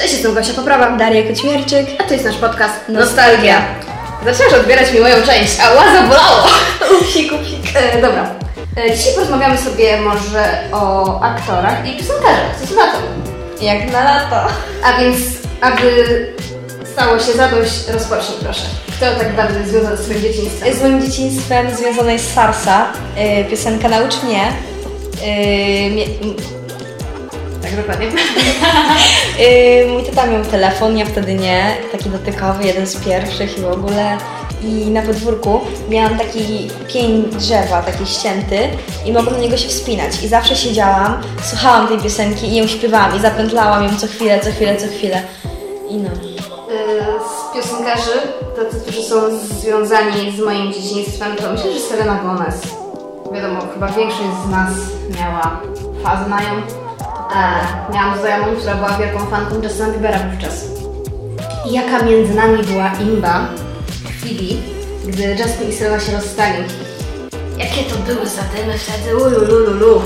Cześć, jestem Gosia Poprawa. Daria Kocimierczyk. A to jest nasz podcast Nostalgia. Zaczynasz odbierać mi moją część, a łaza bolało. Upsik, upsik. E, dobra. E, dzisiaj porozmawiamy sobie może o aktorach i piosenkarzach. Co na to? Jak na lato. A więc, aby stało się zadość, rozpocznij proszę. Kto tak bardzo jest związany z swoim dzieciństwem? Z moim dzieciństwem związana jest Sarsa, yy, piosenka Naucz mnie. Yy, mie- Tak, dokładnie. yy, mój tata miał telefon, ja wtedy nie, taki dotykowy, jeden z pierwszych i w ogóle. I na podwórku miałam taki pień drzewa, taki ścięty i mogłam na niego się wspinać. I zawsze siedziałam, słuchałam tej piosenki i ją śpiewałam i zapętlałam ją co chwilę, co chwilę, co chwilę. I no. E, z piosenkarzy, tacy, którzy są związani z moim dzieciństwem, to myślę, że Selena Gomez. Wiadomo, chyba większość z nas miała fazę na nią. E, miałam znajomą, która była wielką fanką Justina Biebera wówczas. I jaka między nami była imba w chwili, gdy Justin i Selena się rozstali. Jakie to były zadymy wtedy, ululululu.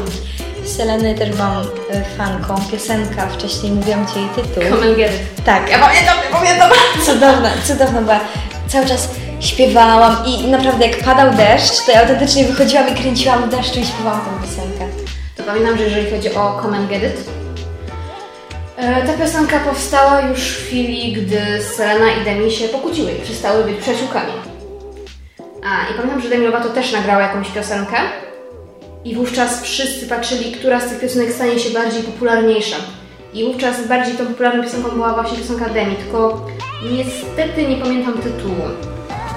Seleny też byłam e, fanką. Piosenka, wcześniej mówiłam Ci jej tytuł. Come and get it. Tak, Ja pamiętam, ja pamiętam. cudowna, cudowna była. Cały czas śpiewałam i naprawdę jak padał deszcz, to ja autentycznie wychodziłam i kręciłam w deszczu i śpiewałam tę piosenkę. Pamiętam, że jeżeli chodzi o Come and Get It, e, ta piosenka powstała już w chwili, gdy Selena i Demi się pokłóciły i przestały być przyjaciółkami. A, i pamiętam, że Demi Lovato też nagrała jakąś piosenkę i wówczas wszyscy patrzyli, która z tych piosenek stanie się bardziej popularniejsza. I wówczas bardziej tą popularną piosenką była właśnie piosenka Demi, tylko niestety nie pamiętam tytułu.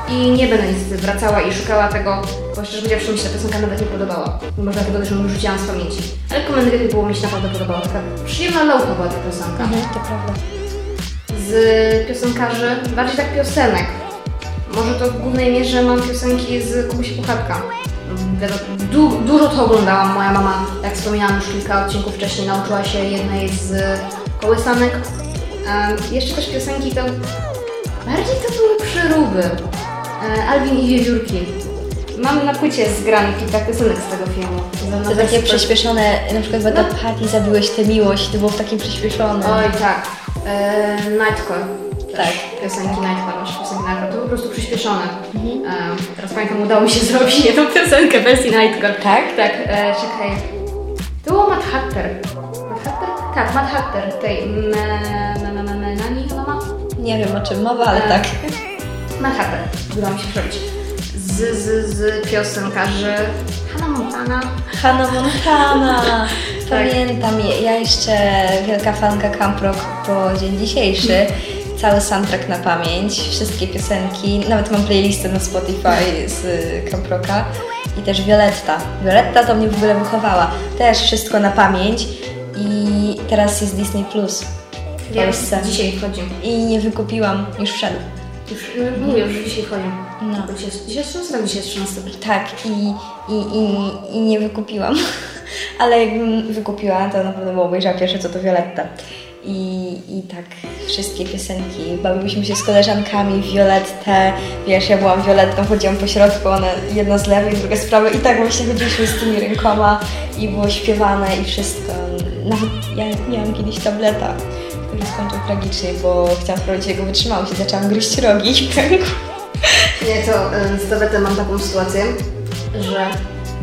I nie będę niestety wracała i szukała tego, bo szczerze powiedziawszy mi się ta piosenka nawet nie podobała. Może dlatego też ją wyrzuciłam z pamięci. Ale Get It było mi się naprawdę podobało. Taka przyjemna lauka była ta piosenka. Mhm, to prawda. Z piosenkarzy, bardziej tak piosenek. Może to w głównej mierze mam piosenki z Kubusia Puchatka. Du dużo to oglądałam. Moja mama, jak wspominałam już kilka odcinków wcześniej, nauczyła się jednej z kołysanek. A jeszcze też piosenki to bardziej to były przeróby. E, Alvin i Wiewiórki. Mam na płycie zgrane kilka piosenek z tego filmu. To takie przyspieszone, na przykład Bata Patty, zabiłeś tę miłość, to było w takim przyspieszonym. Oj, tak. E, Nightcore. Tak. Piosenki Nightcore, nasze piosenki Nightcore. To po prostu przyspieszone. E, teraz pamiętam, udało mi się zrobić jedną piosenkę wersji Nightcore. Tak? Tak, e, czekaj. To było Mad Hatter. Mad Hatter? Tak, Mad Hatter. Tej me, me, me, me, me, Nani ona ma? Nie wiem o czym mowa, ale E, tak. Mad Hatter. Udało mi się przerobić. Z, z, z piosenkarzy Hannah Montana. Hannah Montana! Tak. Pamiętam, je- ja jeszcze wielka fanka Camp Rock po dzień dzisiejszy. Cały soundtrack na pamięć, wszystkie piosenki, nawet mam playlistę na Spotify z Camp Rocka i też Violetta. Violetta to mnie w ogóle wychowała. Też wszystko na pamięć i teraz jest Disney Plus w Ja Polsce. dzisiaj wchodzi. I nie wykupiłam, już wszedł. Już, no, mówię, już dzisiaj wchodzi. No. Dzisiaj, jest- dzisiaj jest 13, dzisiaj jest 13. Tak, i, i, i, i nie wykupiłam. Ale jakbym wykupiła, to na pewno bym obejrzała pierwsze co to Violetta. I, I tak wszystkie piosenki. Bawiłyśmy się z koleżankami Violettę. Wiesz, ja byłam Violettą, chodziłam po środku, ona jedna z lewej, druga z prawej. I tak właśnie chodziliśmy z tymi rękoma i było śpiewane i wszystko. Nawet ja miałam kiedyś tableta, który skończył tragicznie, bo chciałam sprawdzić jego wytrzymałość i zaczęłam gryźć rogi. Nie, to y, z tabletem mam taką sytuację, że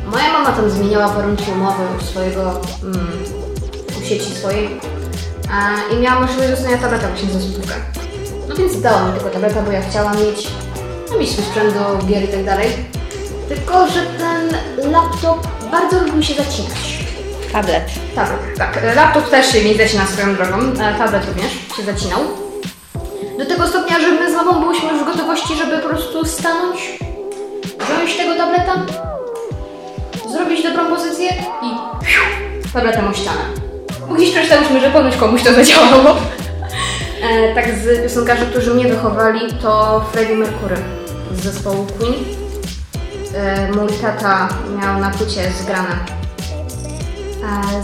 moja mama tam zmieniała warunki umowy u swojego, mm, u sieci swojej a, i miała możliwość dostania tableta właśnie za. No więc dała mi tylko tableta, bo ja chciałam mieć, no mieć swój sprzęt do gier i tak dalej. Tylko, że ten laptop bardzo lubił się zacinać. Tablet. Tablet, tak. Laptop też się mi zacina swoją drogą, e, tablet również się zacinał. Do tego stopnia, że my z mamą byłyśmy już w gotowości, żeby po prostu stanąć, wziąć tego tableta, zrobić dobrą pozycję i tabletem o ścianę. Gdzieś przeczytałyśmy, że ponoć komuś to zadziałało. E, tak z piosenkarzy, którzy mnie wychowali, to Freddie Mercury z zespołu Queen. E, mój tata miał na płycie zgrane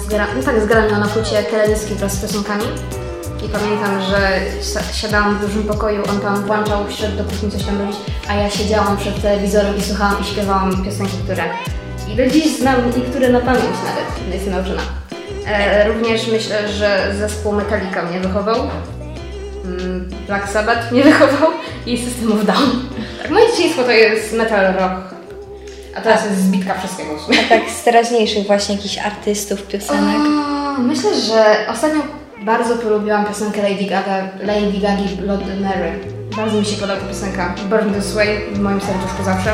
Zgra, no tak, ją na płycie teledyski wraz z piosenkami. I pamiętam, że si- siadałam w dużym pokoju, on tam włączał, wszedł do kuchni coś tam robić, a ja siedziałam przed telewizorem i słuchałam i śpiewałam piosenki, które i do dziś znam niektóre na pamięć nawet, jestem nauczona. E, również myślę, że zespół Metallica mnie wychował. mm, Black Sabbath mnie wychował i System of Down. Tak, moje dzieciństwo to jest metal rock, a teraz jest zbitka wszystkiego. A tak z teraźniejszych właśnie jakichś artystów, piosenek. O, myślę, że ostatnio bardzo polubiłam piosenkę Lady Gaga, Lady Gagi Blood Mary. Bardzo mi się podoba ta piosenka. Burn This Way w moim serduszku zawsze.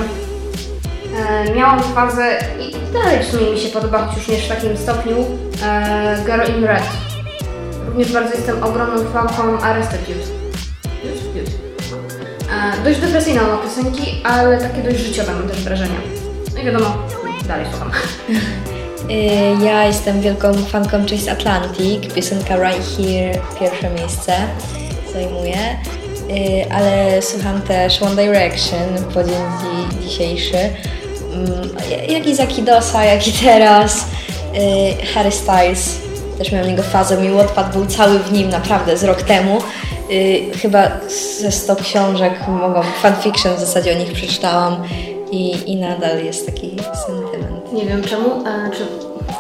E, miałam fazę i dalej w sumie mi się podoba, choć już nie w takim stopniu, e, Girl in Red. Również bardzo jestem ogromną fanką Arrested Youth. E, dość depresyjne ma piosenki, ale takie dość życiowe mam też wrażenia. No i wiadomo, dalej słucham. Y, Ja jestem wielką fanką Chase Atlantic. Piosenka Right Here pierwsze miejsce zajmuje. Y, Ale słucham też One Direction po dzień dzi- dzisiejszy. Mm, Jak i Zakidosa, jak i teraz. Y, Harry Styles. Też miałam jego fazę. Mi Wattpad był cały w nim naprawdę z rok temu. Chyba ze 100 książek mogą, fanfiction w zasadzie o nich przeczytałam i, i nadal jest taki sentyment. Nie wiem czemu, e, czy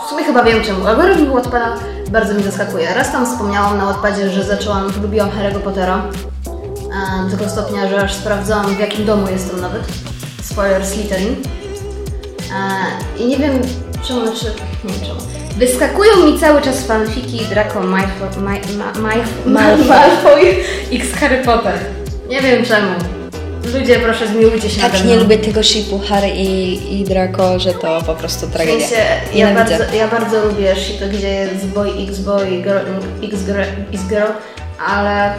w sumie chyba wiem czemu. Algorytm Wattpada bardzo mi zaskakuje. Raz tam wspomniałam na Wattpadzie, że zaczęłam, lubiłam Harry'ego Pottera. E, do tego stopnia, że aż sprawdzałam w jakim domu jestem nawet. Spoiler Slytherin. E, I nie wiem czemu, znaczy, nie wiem czemu. Wyskakują mi cały czas fanfiki Draco Malfoy, Ma, Ma, Ma, Malfoy. Malfoy x Harry Potter. Nie wiem czemu. Ludzie, proszę, zmiłujcie się Tak nie lubię tego shipu Harry i, i Draco, że to po prostu W tragedia. sensie, ja, Nienawidzę. bardzo, ja bardzo lubię shit, gdzie jest boy x boy, girl x girl, x girl ale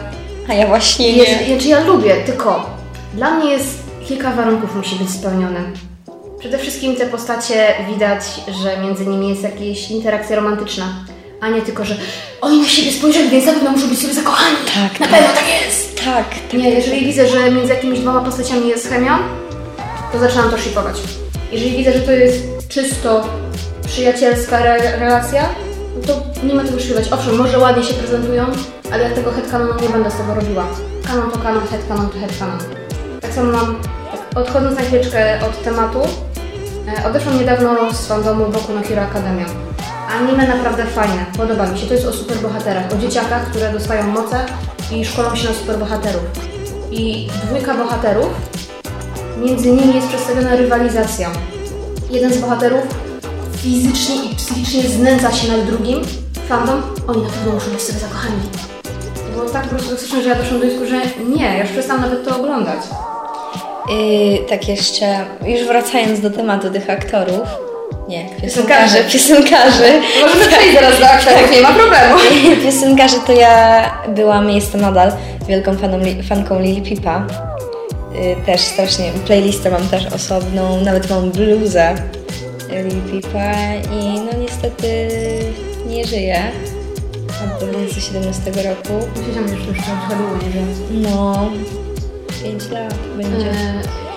A ja właśnie jest, nie. znaczy ja lubię, tylko dla mnie jest kilka warunków musi być spełnione. Przede wszystkim te postacie widać, że między nimi jest jakaś interakcja romantyczna, a nie tylko, że oni na siebie spojrzeli, więc na pewno muszą być sobie zakochani. Tak, na tak. pewno tak jest. Tak, Nie, jeżeli widzę, że między jakimiś dwoma postaciami jest chemia, to zaczynam to shipować. Jeżeli widzę, że to jest czysto przyjacielska re relacja, no to nie ma tego shipować. Owszem, może ładnie się prezentują, ale ja tego headcanonu nie będę z tego robiła. Kanon to kanon, headcanon to headcanon. Tak samo mam, tak odchodząc na chwileczkę od tematu, e, odeszłam niedawno z fandomu Boku no Hero Academia. Anime naprawdę fajne, podoba mi się. To jest o superbohaterach, o dzieciakach, które dostają moce i szkolą się na superbohaterów. I dwójka bohaterów, między nimi jest przedstawiona rywalizacja. Jeden z bohaterów fizycznie i psychicznie znęca się nad drugim. Fandom, oni na pewno muszą być sobie zakochani. To było tak po prostu toksyczne, że ja doszłam do wniosku, że nie, ja już przestałam nawet to oglądać. Yy, tak jeszcze, już wracając do tematu tych aktorów. Nie, piosenkarzy. Piosenkarzy. Możemy przejść zaraz do aktorów, nie ma problemu. Piosenkarzy to ja byłam i jestem nadal wielką faną, fanką Lil Pipa. Yy, też strasznie, playlistę mam też osobną, nawet mam bluzę Lil Pipa i no niestety nie żyje od 2017 roku. Myślałam, że już nie wiem. No, 5 lat będzie.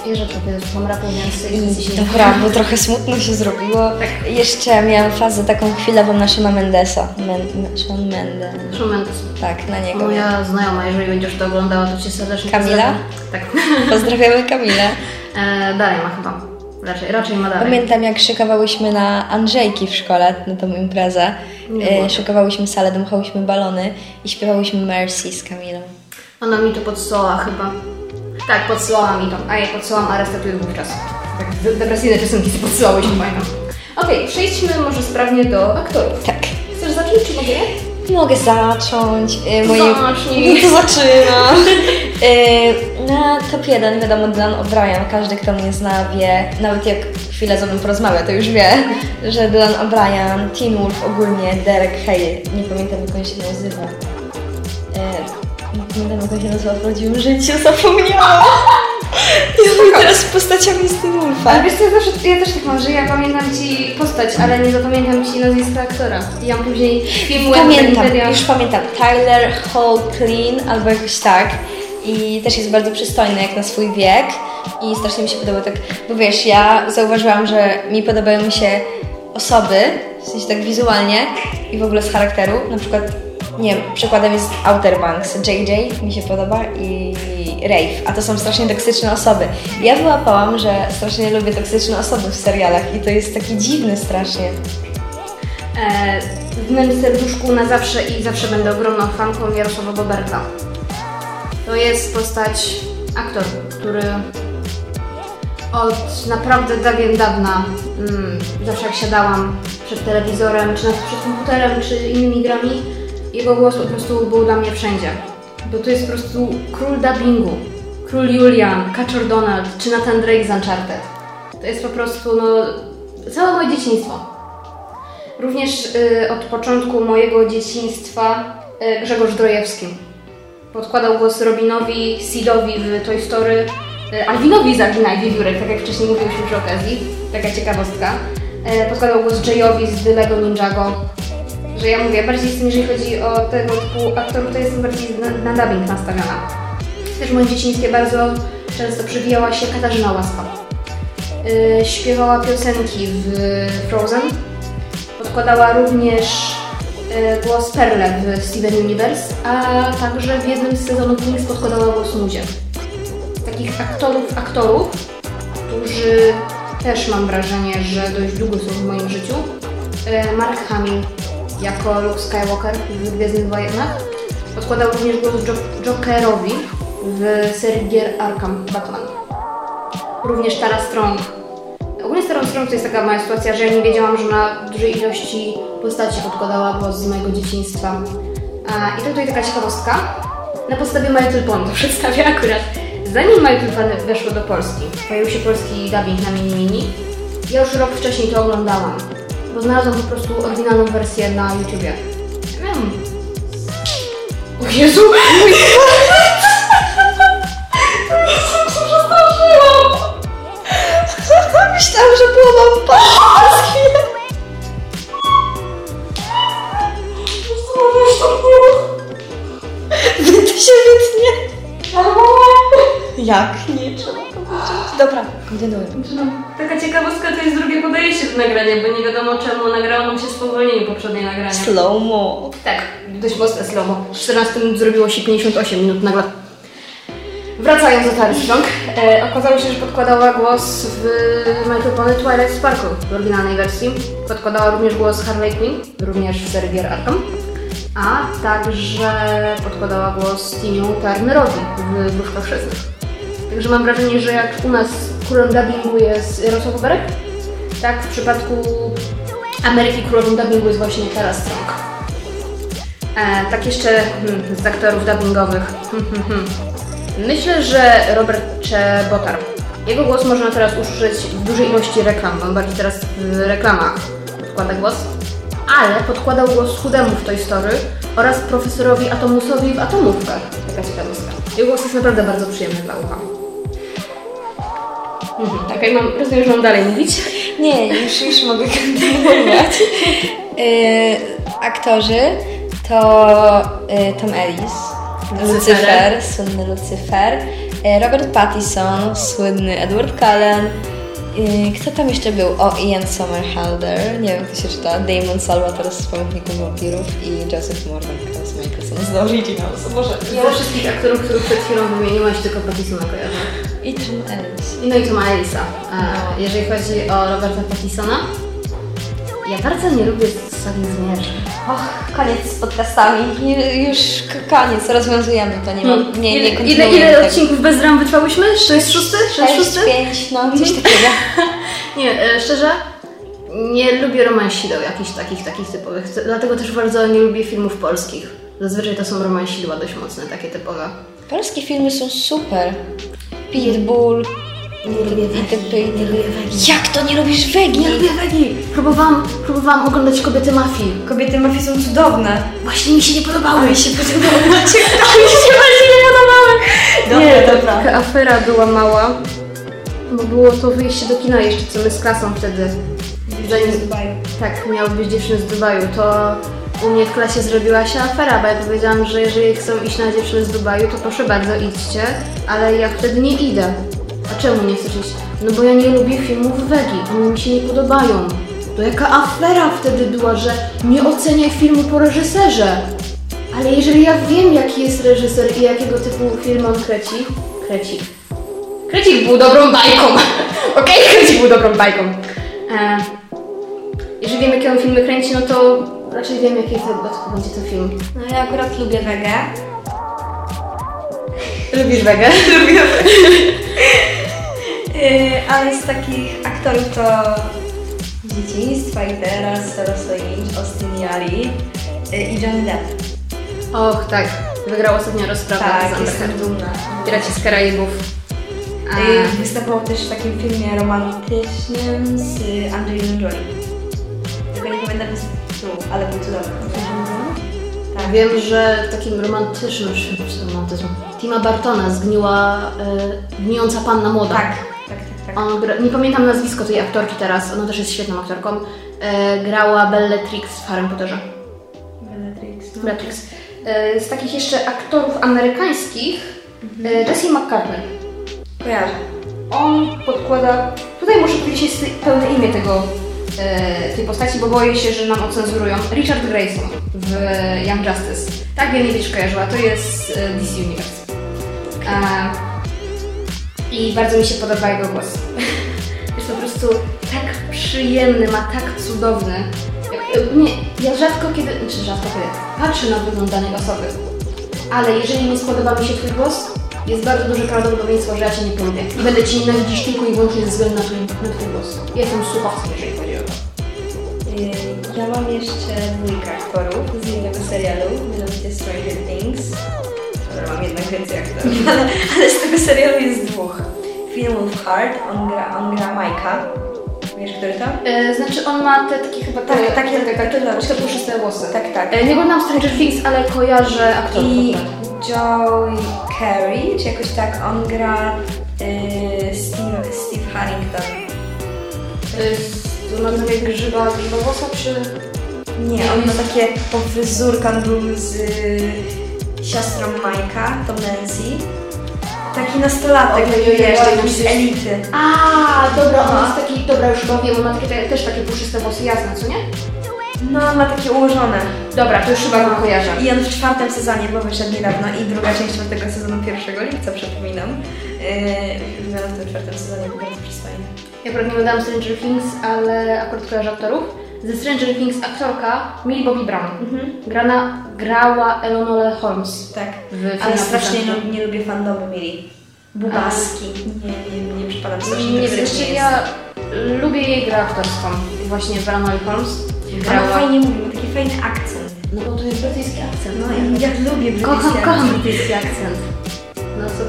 Ja rzadko kiedy słucham rapu, więc I nie dobra, bo trochę smutno się zrobiło. Jeszcze miałam fazę taką chwilową na Shona Mendesa. Men, Shawn Mendes. Mendes. Tak, na niego. Moja znajoma, jeżeli będziesz to oglądała, to Cię serdecznie Kamila? pozdrawiam. Tak. Pozdrawiamy Kamilę. E, dalej ma chyba. Raczej, raczej ma dalej. Pamiętam jak szykowałyśmy na Andrzejki w szkole, na tą imprezę. E, szykowałyśmy salę, dmuchałyśmy balony i śpiewałyśmy Mercy z Kamilą. Ona mi to podsyłała chyba. Tak, podsyłała mi to, a ja podsyłałam Arestatu wówczas. Tak, de- depresyjne piosenki sobie podsyłałyśmy, pamiętam. Okej, przejdźmy może sprawnie do aktorów. Tak. Chcesz zacząć, czy mogę? Mogę zacząć. E, Zacznij. No to zaczynam. E, Na top 1 wiadomo Dylan O'Brien. Każdy, kto mnie zna, wie, nawet jak chwilę ze mną porozmawia, to już wie, że Dylan O'Brien, Teen Wolf ogólnie, Derek Hale. Nie pamiętam jak on się nazywa. E, Nie pamiętam jak się nazywa w prawdziwym życiu, zapomniałam. Ja teraz postaciami z Teen Wolfa. Ale wiesz co, ja, zawsze, ja też tak mam, że ja pamiętam Ci postać, ale nie zapamiętam Ci nazwiska aktora. I ja później film Pamiętam, już pamiętam. Tyler Hoechlin albo jakoś tak. I też jest bardzo przystojny jak na swój wiek. I strasznie mi się podoba tak, bo wiesz, ja zauważyłam, że mi podobają mi się osoby, w sensie tak wizualnie i w ogóle z charakteru. Na przykład, nie wiem, przykładem jest Outer Banks. JJ mi się podoba i Rafe, a to są strasznie toksyczne osoby. Ja wyłapałam, że strasznie lubię toksyczne osoby w serialach i to jest taki dziwny strasznie. E, w moim serduszku na zawsze i zawsze będę ogromną fanką Jarosława Boberka. to jest postać aktor, który od naprawdę dawien dawna, mm, zawsze jak siadałam przed telewizorem, czy nawet przed komputerem, czy innymi grami, jego głos po prostu był dla mnie wszędzie. Bo to jest po prostu król dubbingu, król Julian, Kaczor Donald, czy Nathan Drake z Uncharted. To jest po prostu, no, całe moje dzieciństwo. Również y, od początku mojego dzieciństwa y, Grzegorz Drojewski. Podkładał głos Robinowi, Sidowi w Toy Story, y, Alvinowi z Alvina i Wiewiórek, tak jak wcześniej mówiliśmy przy okazji. Taka ciekawostka. Y, podkładał głos Jayowi z Lego Ninjago. Że ja mówię, bardziej jestem, jeżeli chodzi o tego typu aktorów, to jestem bardziej na, na dubbing nastawiona. Też moim dzieciństwie bardzo często przewijała się Katarzyna Łaska. Y, śpiewała piosenki w Frozen. Podkładała również y, głos Perle w Steven Universe, a także w jednym z sezonów Wings podkładała głos Muzie. Z takich aktorów, aktorów, którzy też mam wrażenie, że dość długo są w moim życiu. y, Mark Hamill jako Luke Skywalker w Gwiezdnych Wojnach. Podkładał również głos Jo- Jokerowi w serii gier Arkham Batman. Również Tara Strong. Ogólnie z Tarą Strong to jest taka moja sytuacja, że ja nie wiedziałam, że na dużej ilości postaci podkładała głos z mojego dzieciństwa. I to tutaj taka ciekawostka. Na podstawie My Little Pony to przedstawię akurat. Zanim My Little Pony weszło do Polski, pojawił się polski dubbing na Mini Mini, ja już rok wcześniej to oglądałam, bo znalazłam po prostu oryginalną wersję na YouTubie. Miałam... O Jezu! Myślałam, że było mam Wy to się wytnie. Jak? Nie trzeba powiedzieć. Dobra, kontynuujemy. Taka ciekawostka to jest drugie podejście do nagrania, bo nie wiadomo czemu nagrało nam się spowolnienie poprzednie nagranie. Slow mo. Tak, dość mocne slomo. W 14 minut zrobiło się 58 minut nagle. Wracając do Tary Strong, e, okazało się, że podkładała głos w Pony Twilight Sparkle w oryginalnej wersji. Podkładała również głos Harley Quinn, również w serii gier Arkham. A także podkładała głos Timiu Turnerowi w Wróżkach Chrzestnych. Także mam wrażenie, że jak u nas królem dubbingu jest Jarosław Oberek, tak w przypadku Ameryki królową dubbingu jest właśnie Tara Strong. E, tak jeszcze hmm, z aktorów dubbingowych. Hmm, hmm, hmm. Myślę, że Robert Czebotar. Jego głos można teraz usłyszeć w dużej ilości reklam, on bardziej teraz w reklamach podkłada głos. Ale podkładał głos chudemu w Toy Story oraz profesorowi Atomusowi w Atomówkach. Taka ciekawostka. Jego głos jest naprawdę bardzo przyjemny dla ucha. Mhm, tak, mam, rozumiem, że mam dalej mówić. Nie, już, już mogę kontynuować. y, aktorzy to y, Tom Ellis. Lucyfer, słynny Lucyfer, y, Robert Pattinson, słynny Edward Cullen, y, kto tam jeszcze był? O, Ian Somerhalder, nie wiem jak to się czyta, Damon Salvatore z Pamiętników Wampirów i Joseph Morgan, z Michelson z The Originals. Boże, Ze wszystkich aktorów, których przed chwilą wymieniłaś, tylko Pattisona kojarzę. I Tom Ellis. I no i Toma Ellisa. E, jeżeli chodzi o Roberta Pattisona, ja bardzo nie lubię Sagi Zmierzch. Och, koniec z podcastami. Nie, już koniec, rozwiązujemy to. Nie, mam, nie, nie ile, ile, ile odcinków bez ram wytrwałyśmy? 6 szósty? 6 Sześć, szósty? pięć, no coś takiego. Nie, e, szczerze, nie lubię romansideł jakichś takich, takich typowych. Dlatego też bardzo nie lubię filmów polskich. Zazwyczaj to są romansidła dość mocne, takie typowe. Polskie filmy są super. Pitbull. Nie lubię I typy, i nie lubię wegi. Jak to nie lubisz wegi? Nie lubię wegi. Próbowałam, próbowałam oglądać Kobiety Mafii. Kobiety mafii są cudowne. Właśnie mi się nie podobały. Mi się podobały. mi się właśnie nie podobały. Dobra, nie, dobra. taka afera była mała, bo było to wyjście do kina jeszcze, co my z klasą wtedy. Zanim, tak, miały być dziewczyny z Dubaju, to u mnie w klasie zrobiła się afera, bo ja powiedziałam, że jeżeli chcą iść na dziewczyny z Dubaju, to proszę bardzo, idźcie, ale ja wtedy nie idę. A czemu nie chcesz iść? No bo ja nie lubię filmów wegi, one mi się nie podobają. To jaka afera wtedy była, że nie oceniaj filmu po reżyserze. Ale jeżeli ja wiem, jaki jest reżyser i jakiego typu film on kreci, kreci. Krecik był dobrą bajką. Okej, Krecik był dobrą bajką. E, jeżeli wiem, jakie on filmy kręci, no to raczej wiem, jaki to, będzie to film. No ja akurat lubię wegę. Lubisz wege? Lubię. Yy, ale z takich aktorów to z dzieciństwa i teraz Sarah Austin Yali yy, i Johnny Depp. Och, tak. Wygrał ostatnio rozprawę Tak, z Amber Heard. dumna. Piraci z Karaibów. A, Yy, Występował też w takim filmie romantycznym z Angeliną Jolie. Tylko nie pamiętam tytułu, ale był cudowny. Tak. Wiem, że w takim romantycznym, czy romantyzmu, Tima Bartona zgniła e, gnijąca panna młoda. Tak, tak, tak. tak. On gra, nie pamiętam nazwisko tej aktorki teraz, ona też jest świetną aktorką. E, grała Bellatrix w Harry Potterze. Bellatrix. no. Bellatrix. E, z takich jeszcze aktorów amerykańskich, e, Jesse McCartney. Kojarzę. On podkłada. Tutaj muszę powiedzieć pełne imię tego, e, tej postaci, bo boję się, że nam ocenzurują. Richard Grayson w Young Justice. Tak wiem, nie będziesz kojarzyła. To jest e, DC Universe. E, I bardzo mi się podoba jego głos. Jest po prostu tak przyjemny, ma tak cudowny. Nie, ja rzadko kiedy, czy rzadko kiedy, patrzę na wygląd danej osoby, ale jeżeli nie spodoba mi się Twój głos, jest bardzo duże prawdopodobieństwo, że ja Cię nie polubię. I będę Cię nienawidzić tylko i wyłącznie ze względu na Twój, na twój głos. Jestem słuchawcem, jeżeli chodzi o to. Yy, Ja mam jeszcze dwójkę aktorów z innego serialu, mianowicie Stranger Things. Dobra, mam jednak więcej aktorów, ale, ale z tego serialu jest dwóch. Finn Wolfhard, on gra, on gra Majka. Wiesz, który to? E, znaczy on ma te takie chyba Tak, takie- takie, takie takie, te puszyste włosy. Tak, tak. E, nie oglądam Stranger Things, ale kojarzę aktorów I akurat. Joey Carey, czy jakoś tak, on gra yy, Steve, Steve Harrington. E, to ma takie grzyba, grzyba włosa, czy... Nie, on ma takie po fryzurkę, on był z y, siostrą Majka, to Nancy. Taki nastolatek, taki z ojej. elity. A, dobra, on No. jest taki, dobra, już chyba wiem, ma takie, te- też takie puszyste włosy, jasne, co nie? No, ma takie ułożone. Dobra, to już chyba go kojarzę. I on w czwartym sezonie, bo wyszedł niedawno i druga część czwartego sezonu 1 lipca, przypominam. Yy, w tym czwartym sezonie bardzo przystojny. Ja akurat nie oglądałam Stranger Things, ale akurat kojarzę aktorów. Ze Stranger Things aktorka Millie Bobby Brown. Mhm. Grana, grała Eleanor Holmes Tak. w Ale strasznie nie, lubię fandomu Mili. Bubaski. Nie, nie, nie przypadam strasznie Nie jeszcze nie ja lubię jej grę aktorską. Właśnie w Eleanor Holmes. Grała. Ona fajnie mówi, ma taki fajny akcent. No bo to jest brytyjski akcent. No i ja lubię brytyjski Kocham, akcent. kocham brytyjski akcent.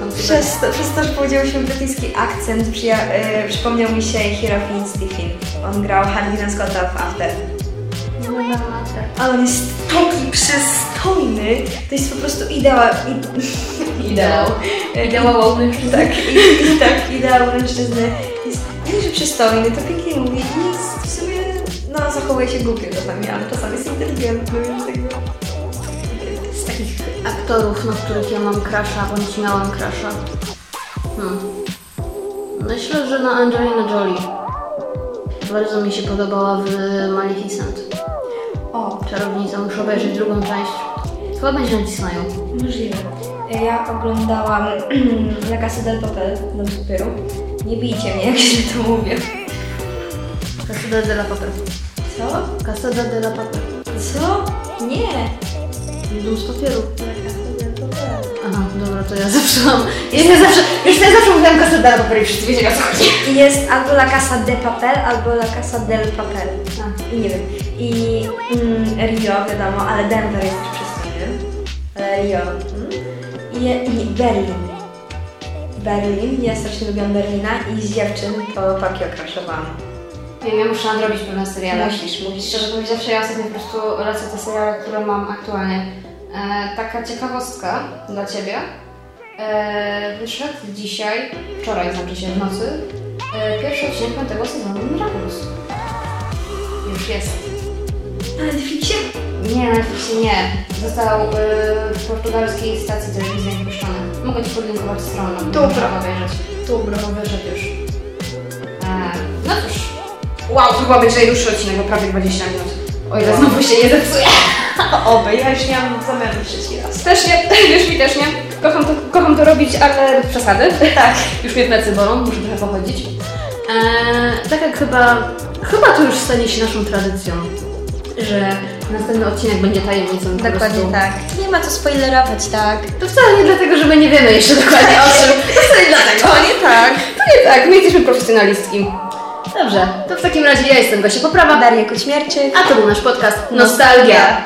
Tam Przez to, przez to, że powiedziałyśmy brytyjski akcent, przyja- y, przypomniał mi się Hero Finn Stephen. On grał Hardina Scotta w After. Ale on jest taki przystojny. To jest po prostu ideał. I, Ideał. Ideał mężczyzny. Tak, i, tak, ideał mężczyzny. Jest że przystojny, to pięknie mówi jest w sumie, no zachowuje się głupio czasami, ale czasami jest inteligentny, więc tego... Aktorów, na których ja mam crusha, bądź miałam crusha. Hmm. Myślę, że na Angelina Jolie. Bardzo mi się podobała w Maleficent. O, Czarownica, muszę obejrzeć drugą część. Chyba będzie na Disneyu. możliwe. Ja oglądałam La Casa del Papel, Dom z papieru. Nie bijcie mnie, jak źle to mówię. Casada de la Papel. Co? Casada de la Papel. Co? Nie. Dom z papieru. Dobra, to ja zawsze mam... Ja zawsze, już ja zawsze mówiłam Casada de Papel i wszyscy wiedzieli o co chodzi. I jest albo La Casa de Papel, albo La Casa del Papel. A. I nie wiem. I mm, Rio, wiadomo, ale Denver jest też przystojny. Ale Rio. Mm. I, I Berlin. Berlin. Ja strasznie lubiłam Berlina i z dziewczyn to Tokio crashowałam. Wiem, ja muszę nadrobić pewne seriale. Musisz, musisz. Szczerze powiedziawszy, ja ostatnio po prostu lecę te seriale, które mam aktualnie. E, taka ciekawostka dla Ciebie. E, wyszedł dzisiaj, wczoraj znaczy się w nocy, e, pierwszy odcinek piątego sezonu Miraculous. Już jest. Na Netflixie? Nie, na Netflixie nie. Został e, w portugalskiej stacji telewizyjnej puszczony. Mogę Ci podlinkować stronę, Dobra. obejrzeć. Dobra. Wyszedł już. E, no cóż. Wow, to chyba być najdłuższy odcinek, bo prawie 20 minut. O ile znowu się nie zepsuje. Oby, ja już nie mam zamiaru trzeci raz. Też nie, wiesz mi też nie. Kocham to, kocham to robić, ale bez przesady. Tak. Już mnie plecy bolą, muszę trochę pochodzić. Eee, tak jak chyba, chyba to już stanie się naszą tradycją, że Następny odcinek będzie tajemnicą po Dokładnie prostu. tak. Nie ma co spoilerować, tak? To wcale nie dlatego, że my nie wiemy jeszcze dokładnie o czym. To wcale nie dlatego. To nie tak. To nie tak, my jesteśmy profesjonalistki. Dobrze, to w takim razie ja jestem Gosia Poprawa, Daria Kućmierczyk. a to był nasz podcast Nostalgia.